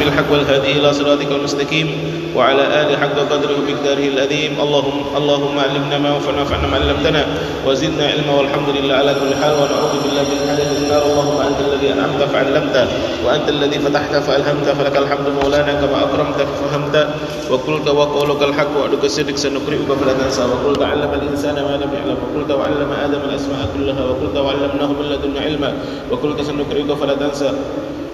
بالحق والهادي إلى صراطك المستقيم وعلى آله حق قدره ومقداره العظيم اللهم اللهم علمنا ما ينفعنا وانفعنا ما علمتنا وزدنا علما. والحمد لله على كل حال. ونعوذ بالله من حال النار. اللهم أنت الذي أنعمت فعلمت وأنت الذي فتحت فألهمت. فلك الحمد مولانا كما أكرمت ففهمت وقلت وقولك الحق وعدك الصدق سنقرئك فلا تنسى. وقلت علم الإنسان ما لم يعلم. وقلت وعلم آدم الأسماء كلها. وقلت وعلمناه من لدنا علما. وقلت سنقرئك فلا تنسى.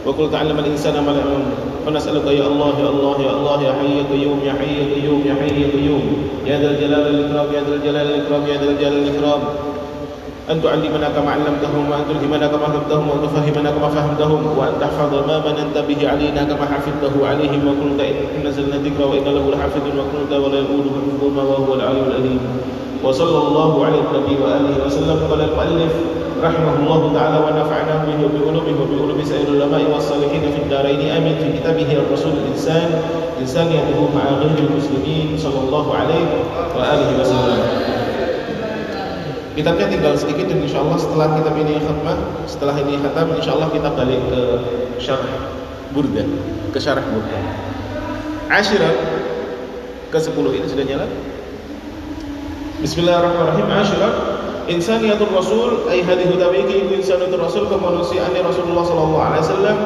وقلت علم الإنسان ما لم يعلم فنسألك يا الله يا الله يا الله يا حي يا قيوم يا حي يا قيوم يا حي يا قيوم. يا ذا الجلال والإكرام يا ذا الجلال والإكرام يا ذا الجلال والإكرام. أن تعلمنا كما علمتهم وأن تلهمنا كما فهمتهم وأن تفهمنا كما فهمتهم وأن تحفظ ما مننت به علينا كما حفظته عليهم وقلت إن نزلنا الذكر وإن له لحافظ وقلت ولا يقول حفظهما وهو العلي العليم. وصلى الله على النبي وآله وسلم قال المؤلف رحمه الله تعالى ونفعنا به وبعلومه وبعلوم سائر العلماء والصالحين في الدارين آمين في كتابه الرسول الإنسان إنسان يدعو مع غير المسلمين صلى الله عليه وآله وسلم Kitabnya tinggal sedikit dan insya Allah setelah kitab ini khatmah, setelah ini khatam, insya Allah kita balik ke syarah burda, ke syarah burda. Ashirat ke 10 ini sudah nyala. Bismillahirrahmanirrahim. Ashirat insaniyatul rasul ay hadhihi tawiki insaniyatul rasul kemanusiaan Rasulullah sallallahu alaihi wasallam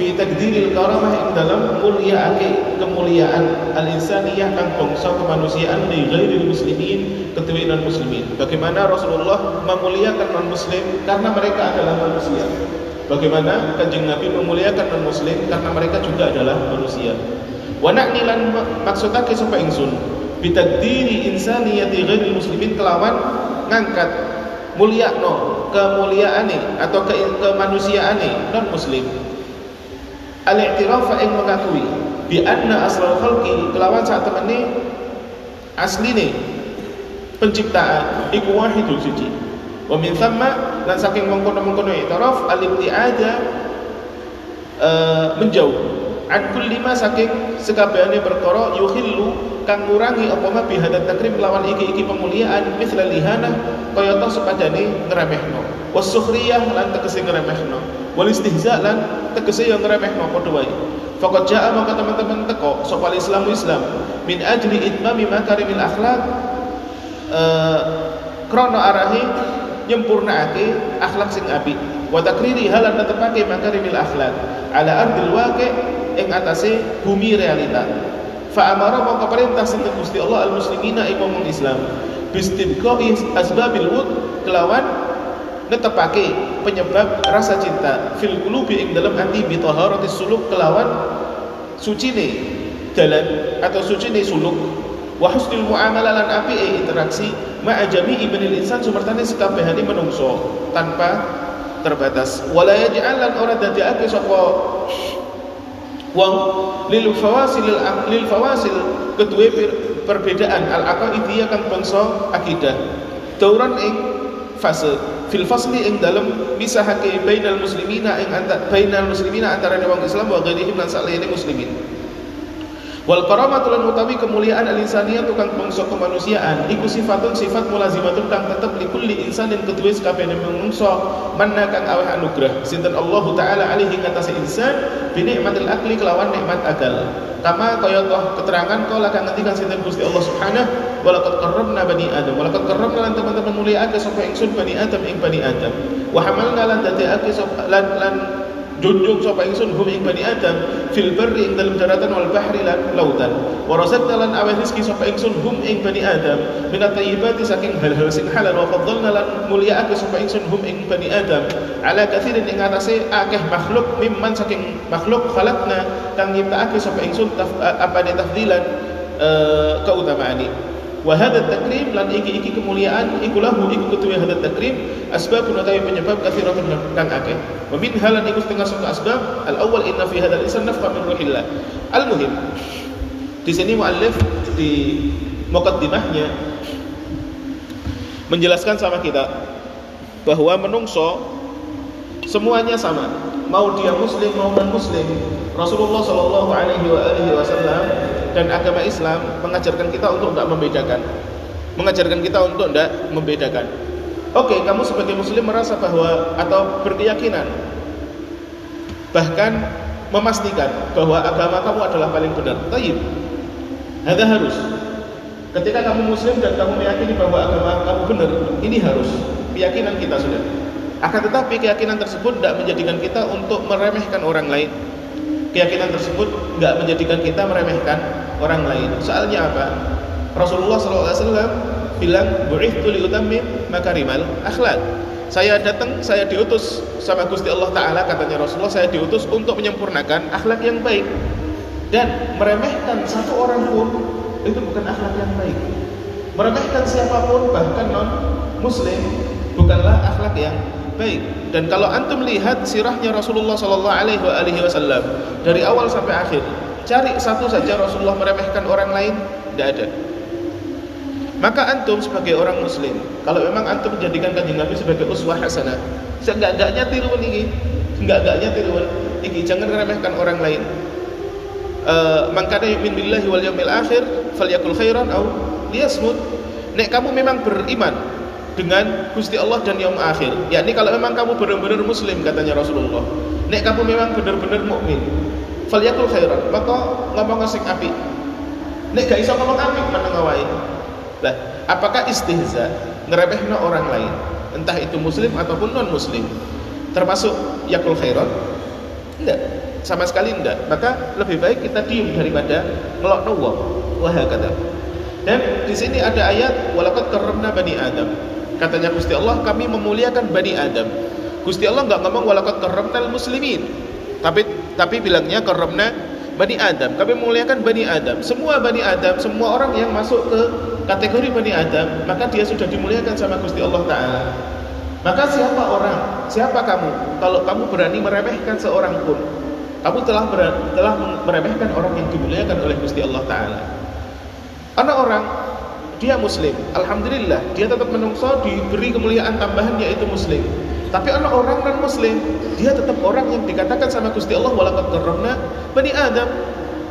fi takdiril karamah ing dalam mulyaake kemuliaan al insaniyah kang bangsa kemanusiaan di ghairil muslimin ketuwi non muslimin. Bagaimana Rasulullah memuliakan non muslim karena mereka adalah manusia? Bagaimana kanjeng Nabi memuliakan non muslim karena mereka juga adalah manusia? Wa na'nilan maksudake sapa ingsun bitakdiri insaniyati ghairil muslimin kelawan ngangkat mulia no kemuliaane atau ke kemanusiaane non muslim al-i'tiraf ing mengakui bi anna asral khalqi kelawan saat temene asline penciptaan iku wahidul suci. Wa min thamma lan saking mengkono-mengkono i'tiraf al-ibtiada uh, menjauh an kulli ma saking sekabehane perkara yukhillu kang ngurangi apa ma bihadat takrim lawan iki-iki pemuliaan misal lihanah kaya to sepadane ngremehno wasukhriyah lan tegese ngremehno wal istihza lan tegese yang ngremehno padha wae. Faqad jaa maka teman-teman teko sapa Islamu Islam min ajli itmami makarimil akhlak uh, krono arahi nyempurnaake akhlak sing apik wa takriri halan netepake makarimil akhlak. Ala ardil waqi' ing atase bumi realita. Fa amara maka perintah sinten Gusti Allah al muslimina ing wong Islam. Bistibqai asbabil wud kelawan netepake penyebab rasa cinta. Fil qulubi ing dalam hati bi taharatis suluk kelawan sucine jalan atau sucine suluk. Wa husnul muamalah lan apike interaksi ma'a jami'i banil insan sumertane sekabehane menungso tanpa terbatas. Wala yaj'alan ora dadekake sapa? Wong lil fawasil lil fawasil kedua perbedaan al aqaidiyah kang bangsa akidah. Dauran ing fase fil fasli ing dalem misahake bainal muslimina ing antara bainal muslimina antara wong Islam wa ghairihim lan saliyane muslimin Wal karamatul utawi kemuliaan al-insaniyah tukang bangsa kemanusiaan. Iku sifatun sifat mulazimatun kang tetep li kulli insanin kedue sakabehane manungsa manna kang aweh anugrah sinten Allah taala alaihi ngatasi insan bi nikmatil akli kelawan nikmat akal. Kama kaya toh keterangan kala kang ngendikan sinten Gusti Allah subhanahu wa laqad bani adam. Wa laqad karramna lan teman-teman muliaake sapa ingsun bani adam ing bani adam. Wa hamalna lan dadekake lan lan junjung sapa ingsun hum ing bani adam fil barri ing dalam daratan wal bahri lan lautan. Wa razaqna lan aweh rezeki sapa ingsun hum ing bani adam min at-tayyibati saking hal-hal sing halal. Wa faddalna lan mulyaake sapa ingsun hum ing bani adam ala katsirin ing atase akeh makhluk mimman saking makhluk khalaqna kang nyiptaake sapa ingsun apa ne tafdilan uh, keutamaane wa hadha takrim lan iki-iki kemuliaan iku lahu iku ketuwe hadha takrim asbabun utawi penyebab kathiratun kang akeh. Wa min halan iku setengah saka asbab. Al awal inna fi hadzal insan nafqa min ruhillah. Al muhim di sini muallif di mukaddimahnya menjelaskan sama kita bahwa menungso semuanya sama. Mau dia muslim mau non muslim Rasulullah Shallallahu Alaihi Wasallam dan agama Islam mengajarkan kita untuk tidak membedakan mengajarkan kita untuk tidak membedakan oke kamu sebagai muslim merasa bahwa atau berkeyakinan bahkan memastikan bahwa agama kamu adalah paling benar. Taib. Ada harus. Ketika kamu muslim dan kamu meyakini bahwa agama kamu benar, ini harus keyakinan kita sudah. Akan tetapi keyakinan tersebut tidak menjadikan kita untuk meremehkan orang lain. Keyakinan tersebut tidak menjadikan kita meremehkan orang lain. Soalnya apa? Rasulullah SAW bilang, "Bu'ithtu liutammim makarimal akhlak." Saya datang, saya diutus sama Gusti Allah Taala katanya Rasulullah, saya diutus untuk menyempurnakan akhlak yang baik. Dan meremehkan satu orang pun itu bukan akhlak yang baik. Meremehkan siapa pun bahkan non muslim bukanlah akhlak yang baik. Dan kalau antum lihat sirahnya Rasulullah sallallahu alaihi wasallam dari awal sampai akhir, cari satu saja Rasulullah meremehkan orang lain, tidak ada. Maka antum sebagai orang muslim, kalau memang antum menjadikan kanjeng Nabi sebagai uswah hasanah, seenggak-enggaknya tiru ini, enggak-enggaknya tiru ini, jangan meremehkan orang lain. Uh, man kana yu'min billahi wal yawmil akhir falyakul khairan liyasmut. Nek kamu memang beriman dengan Gusti Allah dan yaum akhir, yakni kalau memang kamu benar-benar muslim katanya Rasulullah. Nek kamu memang benar-benar mukmin, falyakul khairan, maka ngomong ngasih api. Nek gak iso ngomong api mana ngawai. Lah, apakah istihza ngeremehna orang lain, entah itu muslim ataupun non muslim, termasuk yakul khairan? Enggak sama sekali tidak maka lebih baik kita diam daripada ngelokno wong wah kata dan di sini ada ayat walakat karena bani adam katanya Gusti Allah kami memuliakan bani adam. Gusti Allah nggak ngomong walakat karena muslimin. Tapi tapi bilangnya karena bani adam. Kami memuliakan bani adam. Semua bani adam semua orang yang masuk ke kategori bani adam maka dia sudah dimuliakan sama Gusti Allah taala. Maka siapa orang siapa kamu? Kalau kamu berani meremehkan seorang pun kamu telah telah meremehkan orang yang dimuliakan oleh Gusti Allah Taala. Anak orang dia muslim, alhamdulillah dia tetap menungso diberi kemuliaan tambahan yaitu muslim. Tapi anak orang non muslim, dia tetap orang yang dikatakan sama Gusti Allah walakat karramna bani Adam.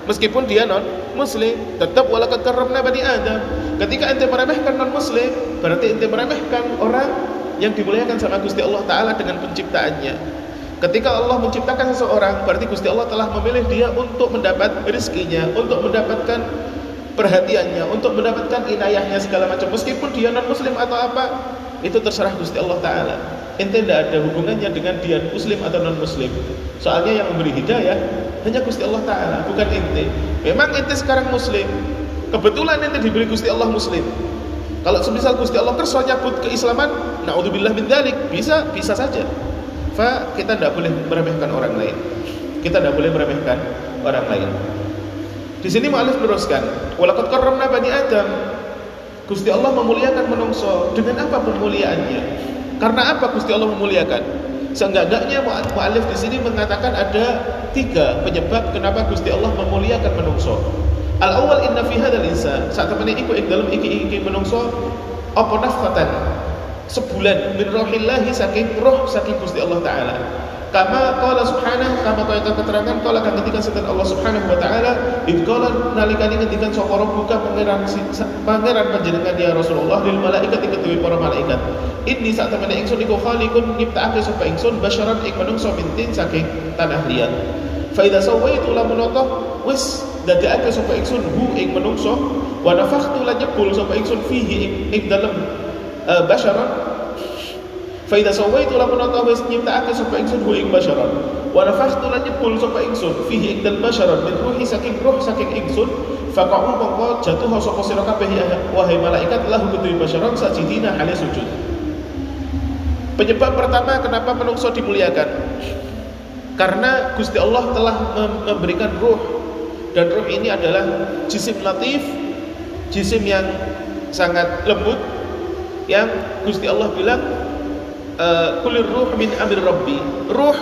Meskipun dia non muslim, tetap walakat karramna bani Adam. Ketika ente meremehkan non muslim, berarti ente meremehkan orang yang dimuliakan sama Gusti Allah Taala dengan penciptaannya. Ketika Allah menciptakan seseorang, berarti Gusti Allah telah memilih dia untuk mendapat rezekinya, untuk mendapatkan perhatiannya, untuk mendapatkan inayahnya segala macam. Meskipun dia non muslim atau apa, itu terserah Gusti Allah Taala. Ente tidak ada hubungannya dengan dia muslim atau non muslim. Soalnya yang memberi hidayah hanya Gusti Allah Taala, bukan ente. Memang ente sekarang muslim, kebetulan ente diberi Gusti Allah muslim. Kalau semisal Gusti Allah kerso nyabut keislaman, naudzubillah min dalik, bisa bisa saja. Fa kita tidak boleh meremehkan orang lain. Kita tidak boleh meremehkan orang lain. Di sini Mu'alif meneruskan, "Walaqad karramna bani Adam." Gusti Allah memuliakan menungso dengan apa pemuliaannya? Karena apa Gusti Allah memuliakan? Seenggak-enggaknya Mu'alif di sini mengatakan ada tiga penyebab kenapa Gusti Allah memuliakan menungso. Al awal inna fi hadzal insan saat temen iku ing dalem iki iki menungso apa nafkatan sebulan min rohillahi saking roh saking Gusti Allah Ta'ala kama qala subhanahu kama kaya keterangan qala kan ketika setan Allah Subhanahu wa taala id qala nalikane ngendikan sapa buka pangeran pangeran panjenengan ya Rasulullah lil malaikat kedue para malaikat. Inni sak temene ingsun iku khaliqun nyiptakake sapa ingsun basyaran ing manungsa mintin saking tanah liat. Fa idza sawaitu lamun wis dadekake sapa ingsun hu ing manungsa wa nafakhtu lan nyebul sapa ingsun fihi ing dalem uh, basyaran fa idza sawaitu lamun ta wis nyiptakake sapa ingsun hu ing basyaran wa nafakhtu lan nyebul sapa ingsun fihi ing dal basyaran min ruhi saking ruh saking ingsun faqa'u mongko jatuh sapa sira kabeh wahai malaikat lahu kudu basyaran sajidina hale sujud. Penyebab pertama kenapa menungso dimuliakan? Karena Gusti Allah telah memberikan ruh dan ruh ini adalah jisim latif jisim yang sangat lembut yang Gusti Allah bilang eh, kulir ruh min amir rabbi. Ruh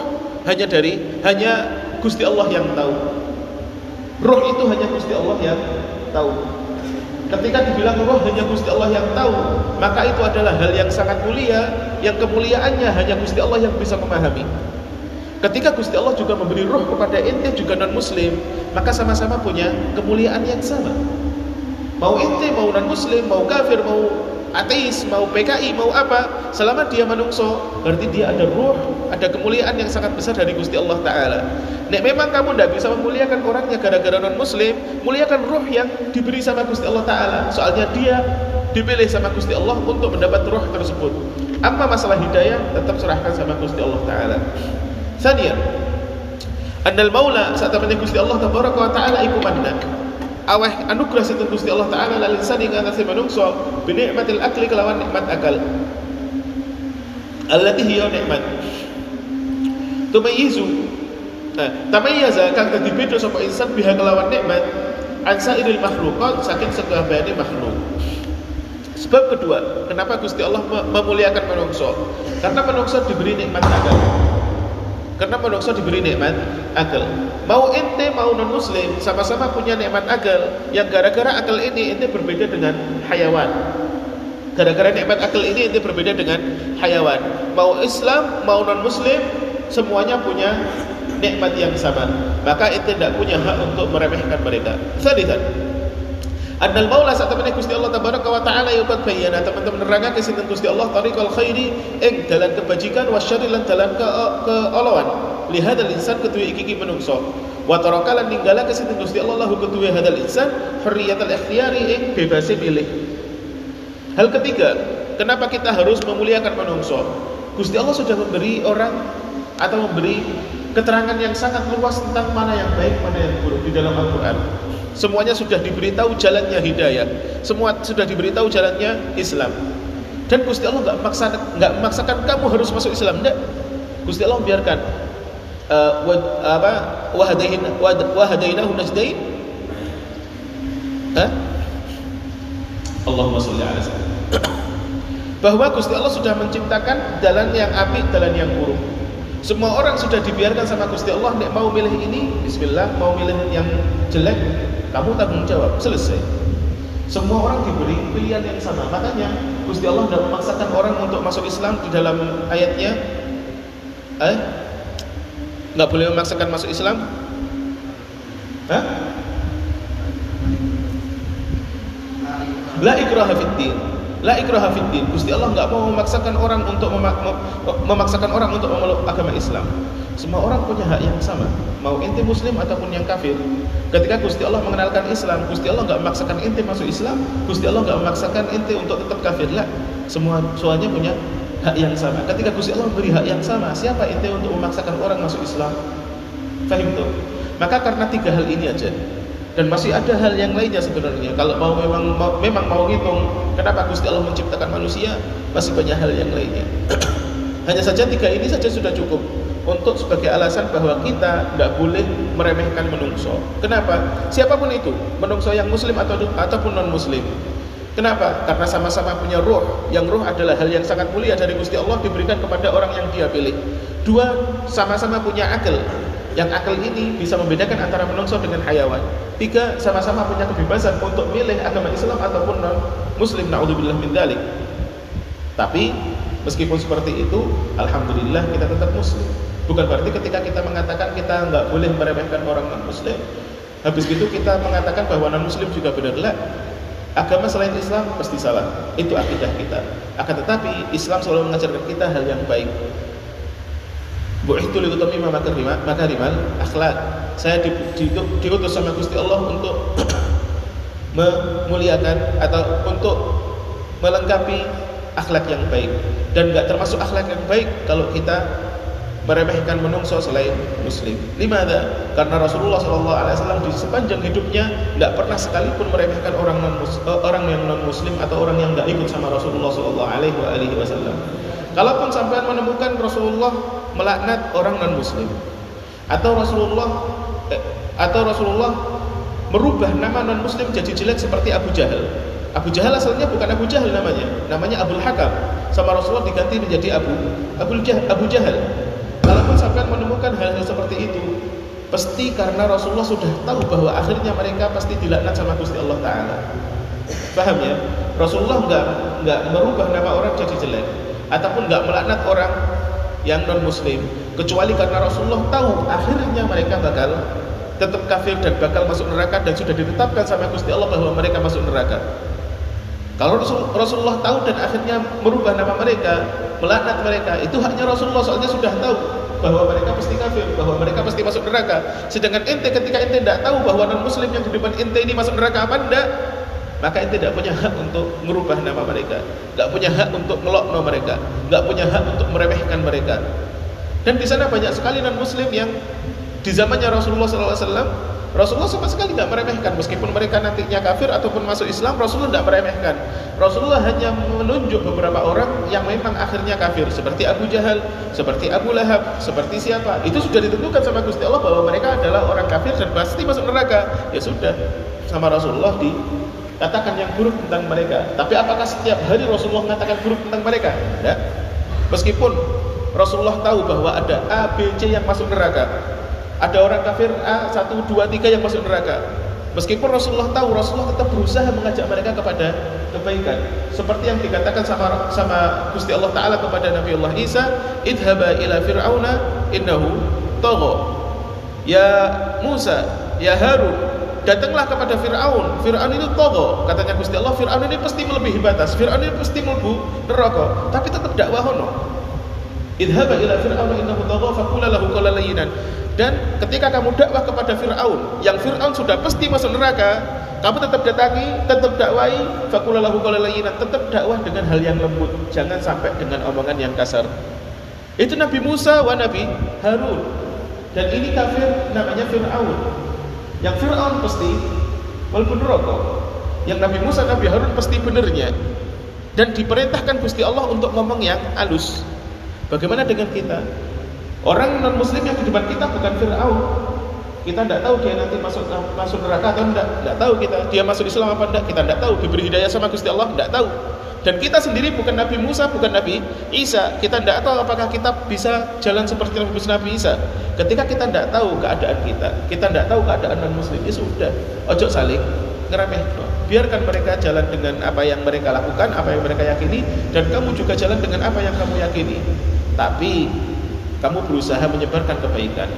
hanya dari hanya Gusti Allah yang tahu. Ruh itu hanya Gusti Allah yang tahu. Ketika dibilang ruh hanya Gusti Allah yang tahu maka itu adalah hal yang sangat mulia yang kemuliaannya hanya Gusti Allah yang bisa memahami. Ketika Gusti Allah juga memberi ruh kepada ente juga non muslim maka sama-sama punya kemuliaan yang sama. Mau ente mau non muslim mau kafir mau ateis, mau PKI, mau apa, selama dia menungso, berarti dia ada ruh, ada kemuliaan yang sangat besar dari Gusti Allah Ta'ala. Nek memang kamu tidak bisa memuliakan orangnya gara-gara non-muslim, muliakan ruh yang diberi sama Gusti Allah Ta'ala. Soalnya dia dipilih sama Gusti Allah untuk mendapat ruh tersebut. Apa masalah hidayah, tetap serahkan sama Gusti Allah Ta'ala. Sania, Andal maula saat Gusti Allah Ta'ala iku mandak aweh anugerah situ Gusti Allah taala lal insani ing atase manungsa bi nikmatil akli kelawan nikmat akal. Allati hiya nikmat. Tumayizu nah tamayyaza kang dadi beda sapa insan biha kelawan nikmat. An sairil makhluqat saking sekabehane makhluk. Sebab kedua kenapa Gusti Allah memuliakan manungsa? Karena manungsa diberi nikmat akal karena manusia diberi nikmat akal. Mau ente mau non muslim sama-sama punya nikmat akal. Yang gara-gara akal ini ente berbeda dengan hayawan. Gara-gara nikmat akal ini ente berbeda dengan hayawan. Mau Islam mau non muslim semuanya punya nikmat yang sama. Maka ente tidak punya hak untuk meremehkan mereka. Sadisan. Annal maula teman Gusti Allah tabaraka wa taala yukat bayana teman-teman nerangake sinten Gusti Allah tariqal khairi ing dalan kebajikan wasyari lan dalan ke keolowan li hadzal insan ketuwe iki iki menungso. Wa taraka lan ninggalake sinten Gusti Allah lahu ketuwe hadzal insan hurriyatul ikhtiyari ing bebas pilih. Hal ketiga kenapa kita harus memuliakan menungso? Gusti Allah sudah memberi orang atau memberi keterangan yang sangat luas tentang mana yang baik mana yang buruk di dalam Al-Qur'an Semuanya sudah diberitahu jalannya hidayah. Semua sudah diberitahu jalannya Islam. Dan Gusti Allah nggak memaksa nggak memaksakan kamu harus masuk Islam, enggak. Gusti Allah biarkan uh, wa, apa wahadain wahadainahu najdain. Hah? Allahumma sholli ala bahwa Gusti Allah sudah menciptakan jalan yang api, jalan yang buruk. Semua orang sudah dibiarkan sama Gusti Allah, nek mau milih ini, bismillah, mau milih yang jelek, kamu tanggung jawab. Selesai. Semua orang diberi pilihan yang sama. Makanya Gusti Allah tidak memaksakan orang untuk masuk Islam di dalam ayatnya. Eh? Nggak boleh memaksakan masuk Islam? Hah? La ikraha fid din. La ikraha. Gusti Allah nggak mau memaksakan orang untuk memaksakan orang untuk memeluk agama Islam. Semua orang punya hak yang sama, mau ente muslim ataupun yang kafir. Ketika Gusti Allah mengenalkan Islam, Gusti Allah nggak memaksakan ente masuk Islam, Gusti Allah nggak memaksakan ente untuk tetap kafir lah. Semua semuanya punya hak yang sama. Ketika Gusti Allah beri hak yang sama, siapa ente untuk memaksakan orang masuk Islam? Fahim tuh? Maka karena tiga hal ini aja, dan masih ada hal yang lainnya sebenarnya. Kalau mau memang mau, memang mau ngitung kenapa Gusti Allah menciptakan manusia, masih banyak hal yang lainnya. Hanya saja tiga ini saja sudah cukup untuk sebagai alasan bahwa kita tidak boleh meremehkan menungso. Kenapa? Siapa pun itu, menungso yang muslim atau ataupun non muslim. Kenapa? Karena sama-sama punya ruh. Yang ruh adalah hal yang sangat mulia dari Gusti Allah diberikan kepada orang yang dia pilih. Dua, sama-sama punya akal. Yang akal ini bisa membedakan antara menungso dengan hayawan. Tiga, sama-sama punya kebebasan untuk milih agama Islam ataupun non muslim. Naudzubillah min dalik. Tapi meskipun seperti itu, alhamdulillah kita tetap muslim. Bukan berarti ketika kita mengatakan kita nggak boleh meremehkan orang non muslim, habis itu kita mengatakan bahwa non muslim juga benar lah. Agama selain Islam pasti salah. Itu akidah kita. Akan tetapi Islam selalu mengajarkan kita hal yang baik. Bu'ihtu li utammima makarimal akhlak. Saya diutus sama Gusti Allah untuk memuliakan atau untuk melengkapi akhlak yang baik dan nggak termasuk akhlak yang baik kalau kita meremehkan menungso selain muslim. Lima ada karena Rasulullah SAW di sepanjang hidupnya tidak pernah sekalipun meremehkan orang non uh, orang yang non muslim atau orang yang tidak ikut sama Rasulullah SAW. Kalaupun sampai menemukan Rasulullah melaknat orang non muslim atau Rasulullah eh, atau Rasulullah merubah nama non muslim jadi jelek seperti Abu Jahal. Abu Jahal asalnya bukan Abu Jahal namanya, namanya Abdul Hakam. Sama Rasulullah diganti menjadi Abu Abu Jahal. Abu Jahal. Kalaupun sampai menemukan hal-hal seperti itu, pasti karena Rasulullah sudah tahu bahwa akhirnya mereka pasti dilaknat sama Gusti Allah Taala. Paham ya? Rasulullah nggak nggak merubah nama orang jadi jelek, ataupun nggak melaknat orang yang non Muslim, kecuali karena Rasulullah tahu akhirnya mereka bakal tetap kafir dan bakal masuk neraka dan sudah ditetapkan sama Gusti Allah bahwa mereka masuk neraka. Kalau Rasulullah tahu dan akhirnya merubah nama mereka, melaknat mereka, itu haknya Rasulullah soalnya sudah tahu bahwa mereka pasti kafir, bahwa mereka pasti masuk neraka. Sedangkan ente ketika ente tidak tahu bahwa non muslim yang di depan ente ini masuk neraka apa enggak, maka ente tidak punya hak untuk merubah nama mereka, tidak punya hak untuk ngelokno mereka, tidak punya hak untuk meremehkan mereka. Dan di sana banyak sekali non muslim yang di zamannya Rasulullah SAW Rasulullah sama sekali tidak meremehkan. Meskipun mereka nantinya kafir ataupun masuk Islam Rasulullah tidak meremehkan. Rasulullah hanya menunjuk beberapa orang yang memang akhirnya kafir. Seperti Abu Jahal seperti Abu Lahab seperti siapa. Itu sudah ditentukan sama Gusti Allah bahwa mereka adalah orang kafir dan pasti masuk neraka. Ya sudah sama Rasulullah di katakan yang buruk tentang mereka tapi apakah setiap hari Rasulullah mengatakan buruk tentang mereka ya meskipun Rasulullah tahu bahwa ada A, B, C yang masuk neraka ada orang kafir A, 1, 2, 3 yang masuk neraka. Meskipun Rasulullah tahu, Rasulullah tetap berusaha mengajak mereka kepada kebaikan. Seperti yang dikatakan sama sama Gusti Allah Taala kepada Nabi Allah Isa, "Idhaba ila fir'auna innahu tagha." Ya Musa, ya Harun, datanglah kepada Fir'aun. Fir'aun itu togo, katanya Gusti Allah. Fir'aun ini pasti melebihi batas. Fir'aun ini pasti melebu neraka. Tapi tetap dakwah hono. Idhaba ila fir'auna innahu tagha faqula lahu. Dan ketika kamu dakwah kepada Fir'aun, yang Fir'aun sudah pasti masuk neraka, kamu tetap datangi, tetap dakwai, fakulalahu qalalayyinan, tetap dakwah dengan hal yang lembut, jangan sampai dengan omongan yang kasar. Itu Nabi Musa wa Nabi Harun. Dan ini kafir namanya Fir'aun. Yang Fir'aun pasti walaupun rokok. Yang Nabi Musa, Nabi Harun pasti benernya. Dan diperintahkan Gusti Allah untuk ngomong yang halus. Bagaimana dengan kita? Orang non muslim yang di depan kita bukan Fir'aun. Kita tidak tahu dia nanti masuk masuk neraka atau tidak. Tidak tahu kita. Dia masuk Islam apa tidak. Kita tidak tahu. Diberi hidayah sama Gusti Allah. Tidak tahu. Dan kita sendiri bukan Nabi Musa, bukan Nabi Isa. Kita tidak tahu apakah kita bisa jalan seperti Nabi Isa. Ketika kita tidak tahu keadaan kita, kita tidak tahu keadaan non muslim, ya sudah. Ojo saling ngeremeh. Biarkan mereka jalan dengan apa yang mereka lakukan, apa yang mereka yakini, dan kamu juga jalan dengan apa yang kamu yakini. Tapi kamu berusaha menyebarkan kebaikan.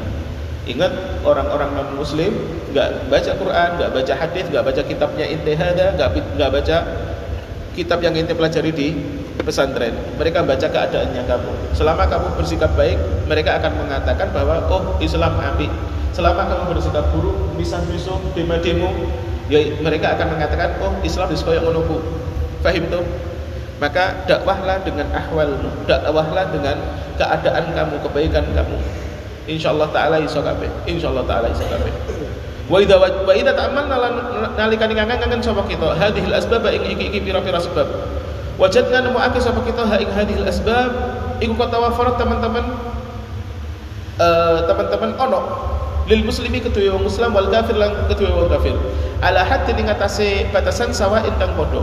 Ingat orang-orang non muslim nggak baca Quran, nggak baca hadis, nggak baca kitabnya intihada, nggak nggak baca kitab yang inti pelajari di pesantren. Mereka baca keadaannya kamu. Selama kamu bersikap baik, mereka akan mengatakan bahwa oh Islam api. Selama kamu bersikap buruk, misah misum, demo-demo, ya mereka akan mengatakan oh Islam diskoyok menunggu. Fahim tuh? Maka dakwahlah dengan ahwal, dakwahlah dengan keadaan kamu, kebaikan kamu. Insyaallah taala iso kabeh. Insyaallah taala iso kabeh. Wa idza wa idza ta'ammalna nalikan ngangan sapa kita hadhil asbab ing iki-iki pira-pira sebab. Wajadna nemuake sapa kita ha ing hadhil asbab iku katawafarat teman-teman uh, teman-teman ono lil muslimi kedua wong muslim wal kafir lan kedua wong kafir ala hadd ing atase batasan sawa intang padha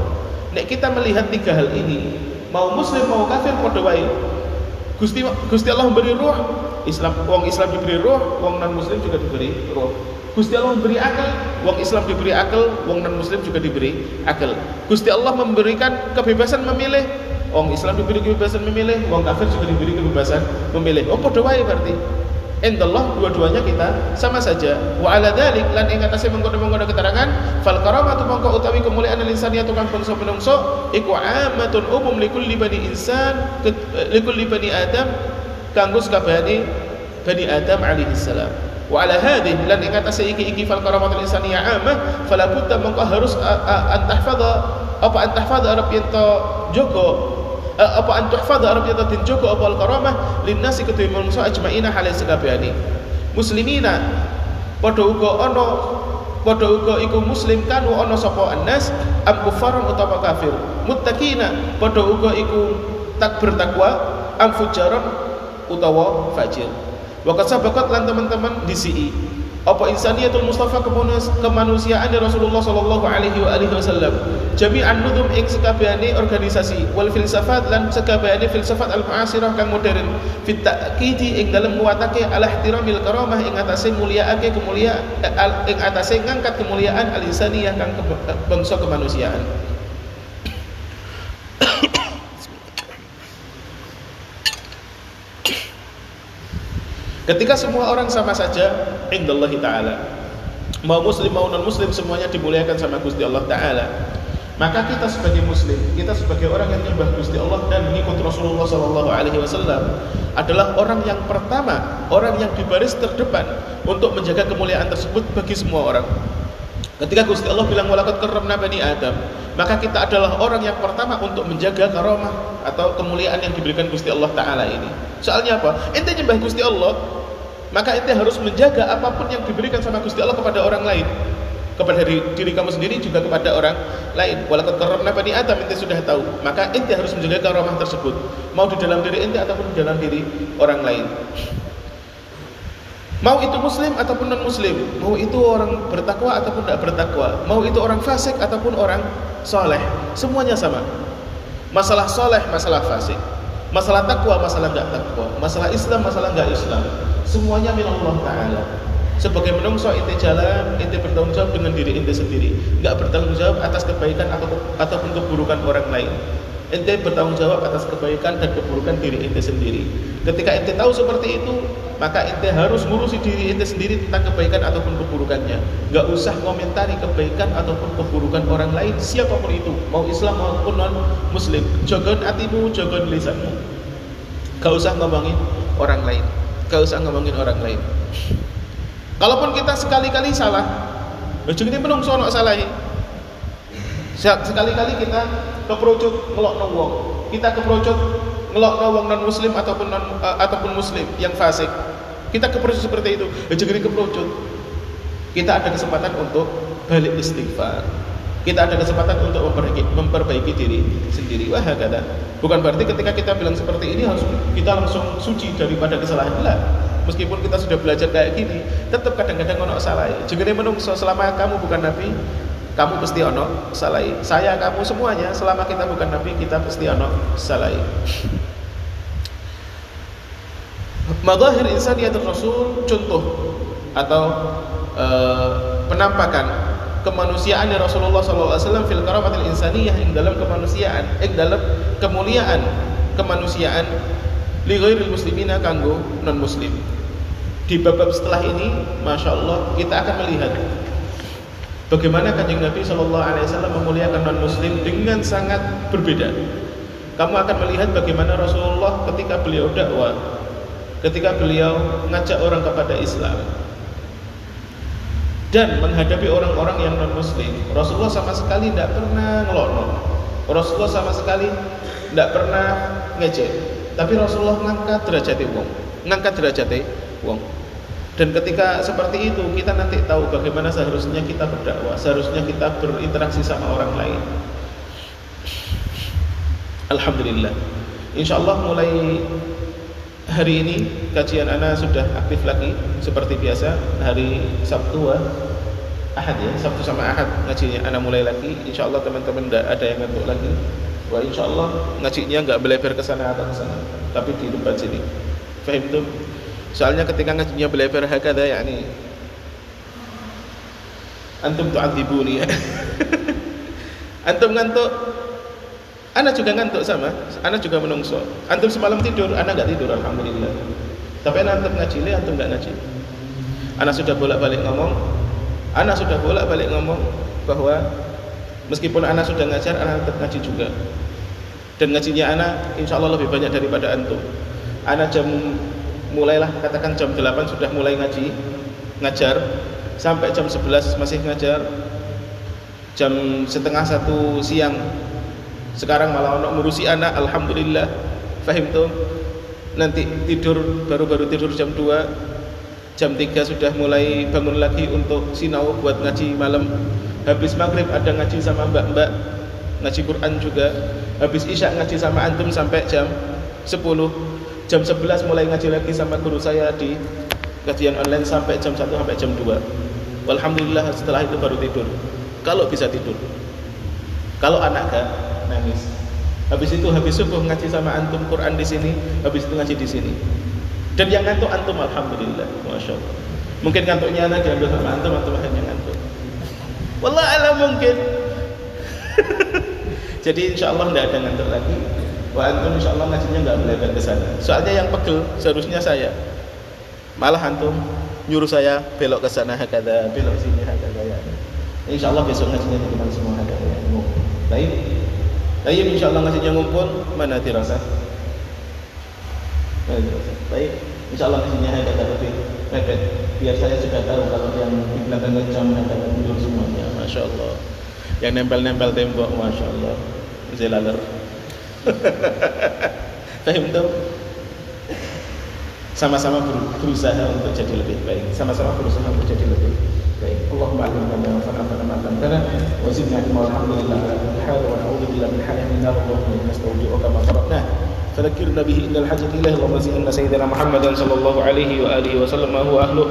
Nek kita melihat tiga hal ini, mau muslim mau kafir padha wae. Gusti Gusti Allah memberi ruh, Islam wong Islam diberi ruh, wong non muslim juga diberi ruh. Gusti Allah memberi akal, wong Islam diberi akal, wong non muslim juga diberi akal. Gusti Allah memberikan kebebasan memilih, wong Islam diberi kebebasan memilih, wong kafir juga diberi kebebasan memilih. Oh padha wae berarti. Indallah dua-duanya kita sama saja. Wa ala lan ing atase mengkono-mengkono keterangan fal karamatu mongko utawi kemuliaan insaniya tukang bangsa menungso iku amatun umum likulli bani insan likulli bani adam kanggo sakabehane bani adam alaihi salam. Wa ala hadhihi lan ing atase iki-iki fal karamatul insaniyah amah fala budda mongko harus antahfadha apa antahfadha arep yen to jogo Eh, apa an tuhfadha arab yata tin joko apa al karamah lin nasi ketu manungsa ajmaina hale sekabehane muslimina padha uga ana padha uga iku muslim kanu ana sapa annas am kufaran utawa kafir. Muttaqina padha uga iku tak bertakwa am fujaran utawa fajir Wakat sabakat lan teman-teman disi apa insaniyatul Mustafa kemanusiaan Rasulullah sallallahu alaihi wa alihi wasallam? Jami'an nudum ing sekabehane organisasi wal filsafat lan sekabehane filsafat al muasirah kang modern. Fit ta'kidi ing dalem nguwatake al ihtiramil karamah ing atase mulyaake kemuliaan ing atase ngangkat kemuliaan al insaniyah kang bangsa kemanusiaan Ketika semua orang sama saja, indallahi taala. Mau muslim mau non muslim semuanya dimuliakan sama Gusti Allah taala. maka kita sebagai muslim, kita sebagai orang yang menyembah Gusti Allah dan mengikut Rasulullah Sallallahu Alaihi Wasallam adalah orang yang pertama, orang yang di baris terdepan untuk menjaga kemuliaan tersebut bagi semua orang. Ketika Gusti Allah bilang walakat karramna bani Adam, maka kita adalah orang yang pertama untuk menjaga karomah atau kemuliaan yang diberikan Gusti Allah Taala ini. Soalnya apa? Ente nyembah Gusti Allah, maka ente harus menjaga apa pun yang diberikan sama Gusti Allah kepada orang lain kepada diri, diri kamu sendiri juga kepada orang lain. Walaupun karomna bani Adam ente sudah tahu, maka ente harus menjaga karomah tersebut, mau di dalam diri ente ataupun di dalam diri orang lain. Mau itu muslim ataupun non muslim, mau itu orang bertakwa ataupun tidak bertakwa, mau itu orang fasik ataupun orang soleh, semuanya sama. Masalah soleh, masalah fasik, masalah takwa, masalah tidak takwa, masalah Islam, masalah nggak Islam, semuanya milik Allah Taala. Sebagai menungso ente jalan ente bertanggung jawab dengan diri ente sendiri. Nggak bertanggung jawab atas kebaikan atau ataupun keburukan orang lain ente bertanggung jawab atas kebaikan dan keburukan diri ente sendiri. Ketika ente tahu seperti itu maka ente harus ngurusi diri ente sendiri tentang kebaikan ataupun keburukannya. Nggak usah komentari kebaikan ataupun keburukan orang lain siapa pun itu mau Islam maupun non Muslim jogon hatimu jogon lisanmu. Gak usah ngomongin orang lain. Gak usah ngomongin orang lain. Kalaupun kita sekali-kali salah, ujung ini menungso sono salah. Sekali-kali kita keperucut ngelok wong, kita keperucut ngelok wong non muslim ataupun non uh, ataupun muslim yang fasik. Kita keperucut seperti itu, ujung ini keperucut. Kita ada kesempatan untuk balik istighfar. Kita ada kesempatan untuk memperbaiki, memperbaiki diri sendiri. Wah, kata. Bukan berarti ketika kita bilang seperti ini harus kita langsung suci daripada kesalahan. Lah, meskipun kita sudah belajar kayak gini tetap kadang-kadang ono salah juga menungso selama kamu bukan nabi kamu pasti ono salah saya kamu semuanya selama kita bukan nabi kita pasti ono salah Madahir insaniyatul Rasul contoh atau uh, penampakan kemanusiaan Rasulullah SAW fil karamatil insaniyah yang dalam kemanusiaan, yang dalam kemuliaan kemanusiaan li ghairil muslimina kanggo non muslim di bab-bab setelah ini Masya Allah kita akan melihat Bagaimana kanjeng Nabi Shallallahu Alaihi Wasallam memuliakan non Muslim dengan sangat berbeda. Kamu akan melihat bagaimana Rasulullah ketika beliau dakwah, ketika beliau ngajak orang kepada Islam dan menghadapi orang-orang yang non Muslim, Rasulullah sama sekali tidak pernah ngelono. Rasulullah sama sekali tidak pernah ngejek. Tapi Rasulullah ngangkat derajat wong, ngangkat derajat wong. Dan ketika seperti itu kita nanti tahu bagaimana seharusnya kita berdakwah, seharusnya kita berinteraksi sama orang lain. Alhamdulillah. Insya Allah mulai hari ini kajian Ana sudah aktif lagi seperti biasa hari Sabtu Ahad ya Sabtu sama Ahad ngajinya Ana mulai lagi Insya Allah teman-teman tidak ada yang ngantuk lagi Wah Insya Allah ngajinya nggak belebar ke sana atau ke sana tapi di depan sini Fahim tuh Soalnya ketika ngajinya belajar hakada yakni antum tu'adzibuni. antum ngantuk Ana juga ngantuk sama, Ana juga menungso. Antum semalam tidur, Ana nggak tidur, alhamdulillah. Tapi Ana antum ngaji, antum nggak ngaji. Ana sudah bolak-balik ngomong, Ana sudah bolak-balik ngomong bahwa meskipun Ana sudah ngajar, Ana tetap ngaji juga. Dan ngajinya Ana, insya Allah lebih banyak daripada antum. Ana jam mulailah katakan jam 8 sudah mulai ngaji ngajar. Sampai jam 11 masih ngajar. Jam setengah satu siang. Sekarang malah untuk ngurusi anak alhamdulillah. Fahim tuh? Nanti tidur baru-baru tidur jam 2 jam 3 sudah mulai bangun lagi untuk sinau buat ngaji malam. Habis maghrib ada ngaji sama mbak-mbak. Ngaji Quran juga. Habis isya ngaji sama antum sampai jam 10 jam 11 mulai ngaji lagi sama guru saya di kajian online sampai jam 1 sampai jam 2 Alhamdulillah setelah itu baru tidur. Kalau bisa tidur. Kalau anak gak nangis. Habis itu habis subuh ngaji sama antum Quran di sini habis itu ngaji di sini. Dan yang ngantuk antum Alhamdulillah. Masya Allah. Mungkin ngantuknya anak diambil sama antum antum hanya ngantuk. Wallah alam mungkin. Jadi insya Allah tidak ada ngantuk lagi Wah antum insya Allah ngajinya nggak melebar ke sana. Soalnya yang pegel seharusnya saya. Malah antum nyuruh saya belok ke sana hakada, belok sini hakada ya. Insya Allah besok ngajinya depan semua ada ya. Baik. Baik, insya Allah ngajinya ngumpul. Mana dirasa? Mana dirasa? Baik. Insya Allah ngajinya ada lebih mepet. Biar saya sudah tahu kalau yang di belakang jam ada tidur semuanya. Masya Allah. Yang nempel-nempel tembok, Masya Allah. Zelaler. Fahim tuh? Sama-sama berusaha untuk jadi lebih baik. Sama-sama berusaha untuk jadi lebih baik. Allahumma alimna ma yanfa'una ma 'allamtana wa zidna ilma walhamdulillah ala kulli hal wa na'udzu billahi min halin min nar Allahumma inna nastawdi'uka ma faradna فذكرنا به إن الحاجة إليه اللهم زدنا سيدنا محمدا صلى الله عليه وآله وسلم ما هو أهله